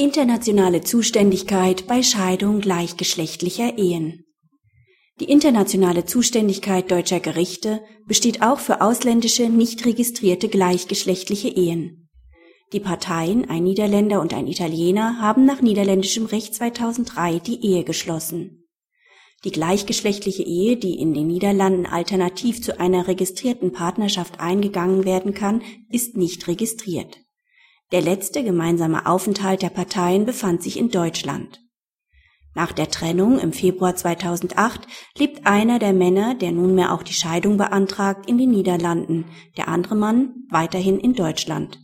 Internationale Zuständigkeit bei Scheidung gleichgeschlechtlicher Ehen Die internationale Zuständigkeit deutscher Gerichte besteht auch für ausländische nicht registrierte gleichgeschlechtliche Ehen. Die Parteien, ein Niederländer und ein Italiener, haben nach niederländischem Recht 2003 die Ehe geschlossen. Die gleichgeschlechtliche Ehe, die in den Niederlanden alternativ zu einer registrierten Partnerschaft eingegangen werden kann, ist nicht registriert der letzte gemeinsame Aufenthalt der Parteien befand sich in Deutschland. Nach der Trennung im Februar 2008 lebt einer der Männer, der nunmehr auch die Scheidung beantragt, in den Niederlanden, der andere Mann weiterhin in Deutschland.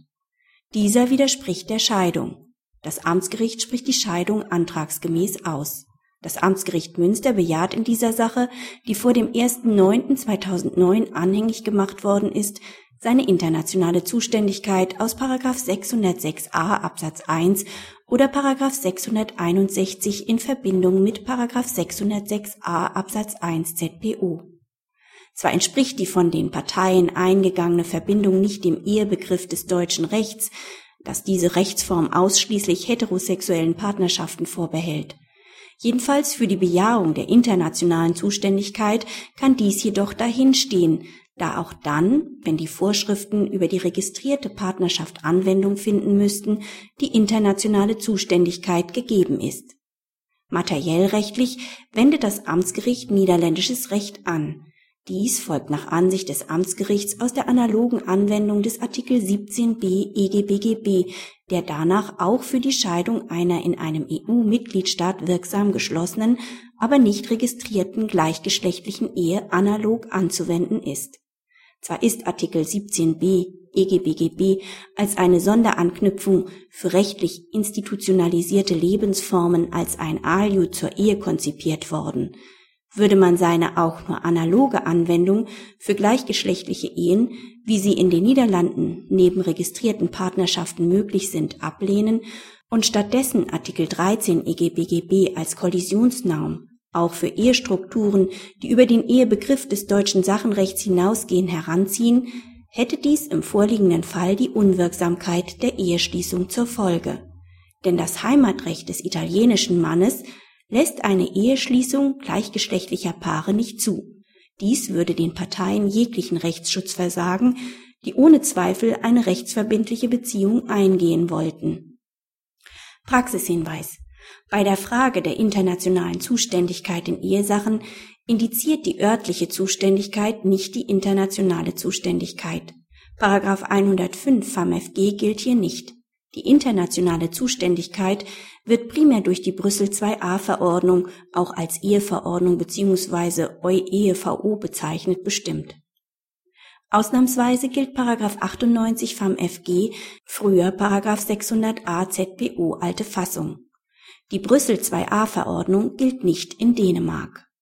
Dieser widerspricht der Scheidung. Das Amtsgericht spricht die Scheidung antragsgemäß aus. Das Amtsgericht Münster bejaht in dieser Sache, die vor dem 1.9.2009 anhängig gemacht worden ist, seine internationale Zuständigkeit aus 606a Absatz 1 oder 661 in Verbindung mit 606a Absatz 1 ZPO. Zwar entspricht die von den Parteien eingegangene Verbindung nicht dem Ehebegriff des deutschen Rechts, das diese Rechtsform ausschließlich heterosexuellen Partnerschaften vorbehält. Jedenfalls für die Bejahung der internationalen Zuständigkeit kann dies jedoch dahinstehen, da auch dann, wenn die Vorschriften über die registrierte Partnerschaft Anwendung finden müssten, die internationale Zuständigkeit gegeben ist. Materiellrechtlich wendet das Amtsgericht niederländisches Recht an. Dies folgt nach Ansicht des Amtsgerichts aus der analogen Anwendung des Artikel 17b EGBGB, der danach auch für die Scheidung einer in einem EU-Mitgliedstaat wirksam geschlossenen, aber nicht registrierten gleichgeschlechtlichen Ehe analog anzuwenden ist. Zwar ist Artikel 17b EGBGB als eine Sonderanknüpfung für rechtlich institutionalisierte Lebensformen als ein Aliud zur Ehe konzipiert worden, würde man seine auch nur analoge Anwendung für gleichgeschlechtliche Ehen, wie sie in den Niederlanden neben registrierten Partnerschaften möglich sind, ablehnen und stattdessen Artikel 13 EGBGB als Kollisionsnorm auch für Ehestrukturen, die über den Ehebegriff des deutschen Sachenrechts hinausgehen, heranziehen, hätte dies im vorliegenden Fall die Unwirksamkeit der Eheschließung zur Folge. Denn das Heimatrecht des italienischen Mannes lässt eine Eheschließung gleichgeschlechtlicher Paare nicht zu. Dies würde den Parteien jeglichen Rechtsschutz versagen, die ohne Zweifel eine rechtsverbindliche Beziehung eingehen wollten. Praxishinweis bei der Frage der internationalen Zuständigkeit in Ehesachen indiziert die örtliche Zuständigkeit nicht die internationale Zuständigkeit. Paragraph 105 FAMFG gilt hier nicht. Die internationale Zuständigkeit wird primär durch die Brüssel 2a Verordnung, auch als Eheverordnung bzw. EuEVO bezeichnet, bestimmt. Ausnahmsweise gilt Paragraph 98 FAMFG, früher Paragraph 600a ZPO alte Fassung. Die Brüssel II-A-Verordnung gilt nicht in Dänemark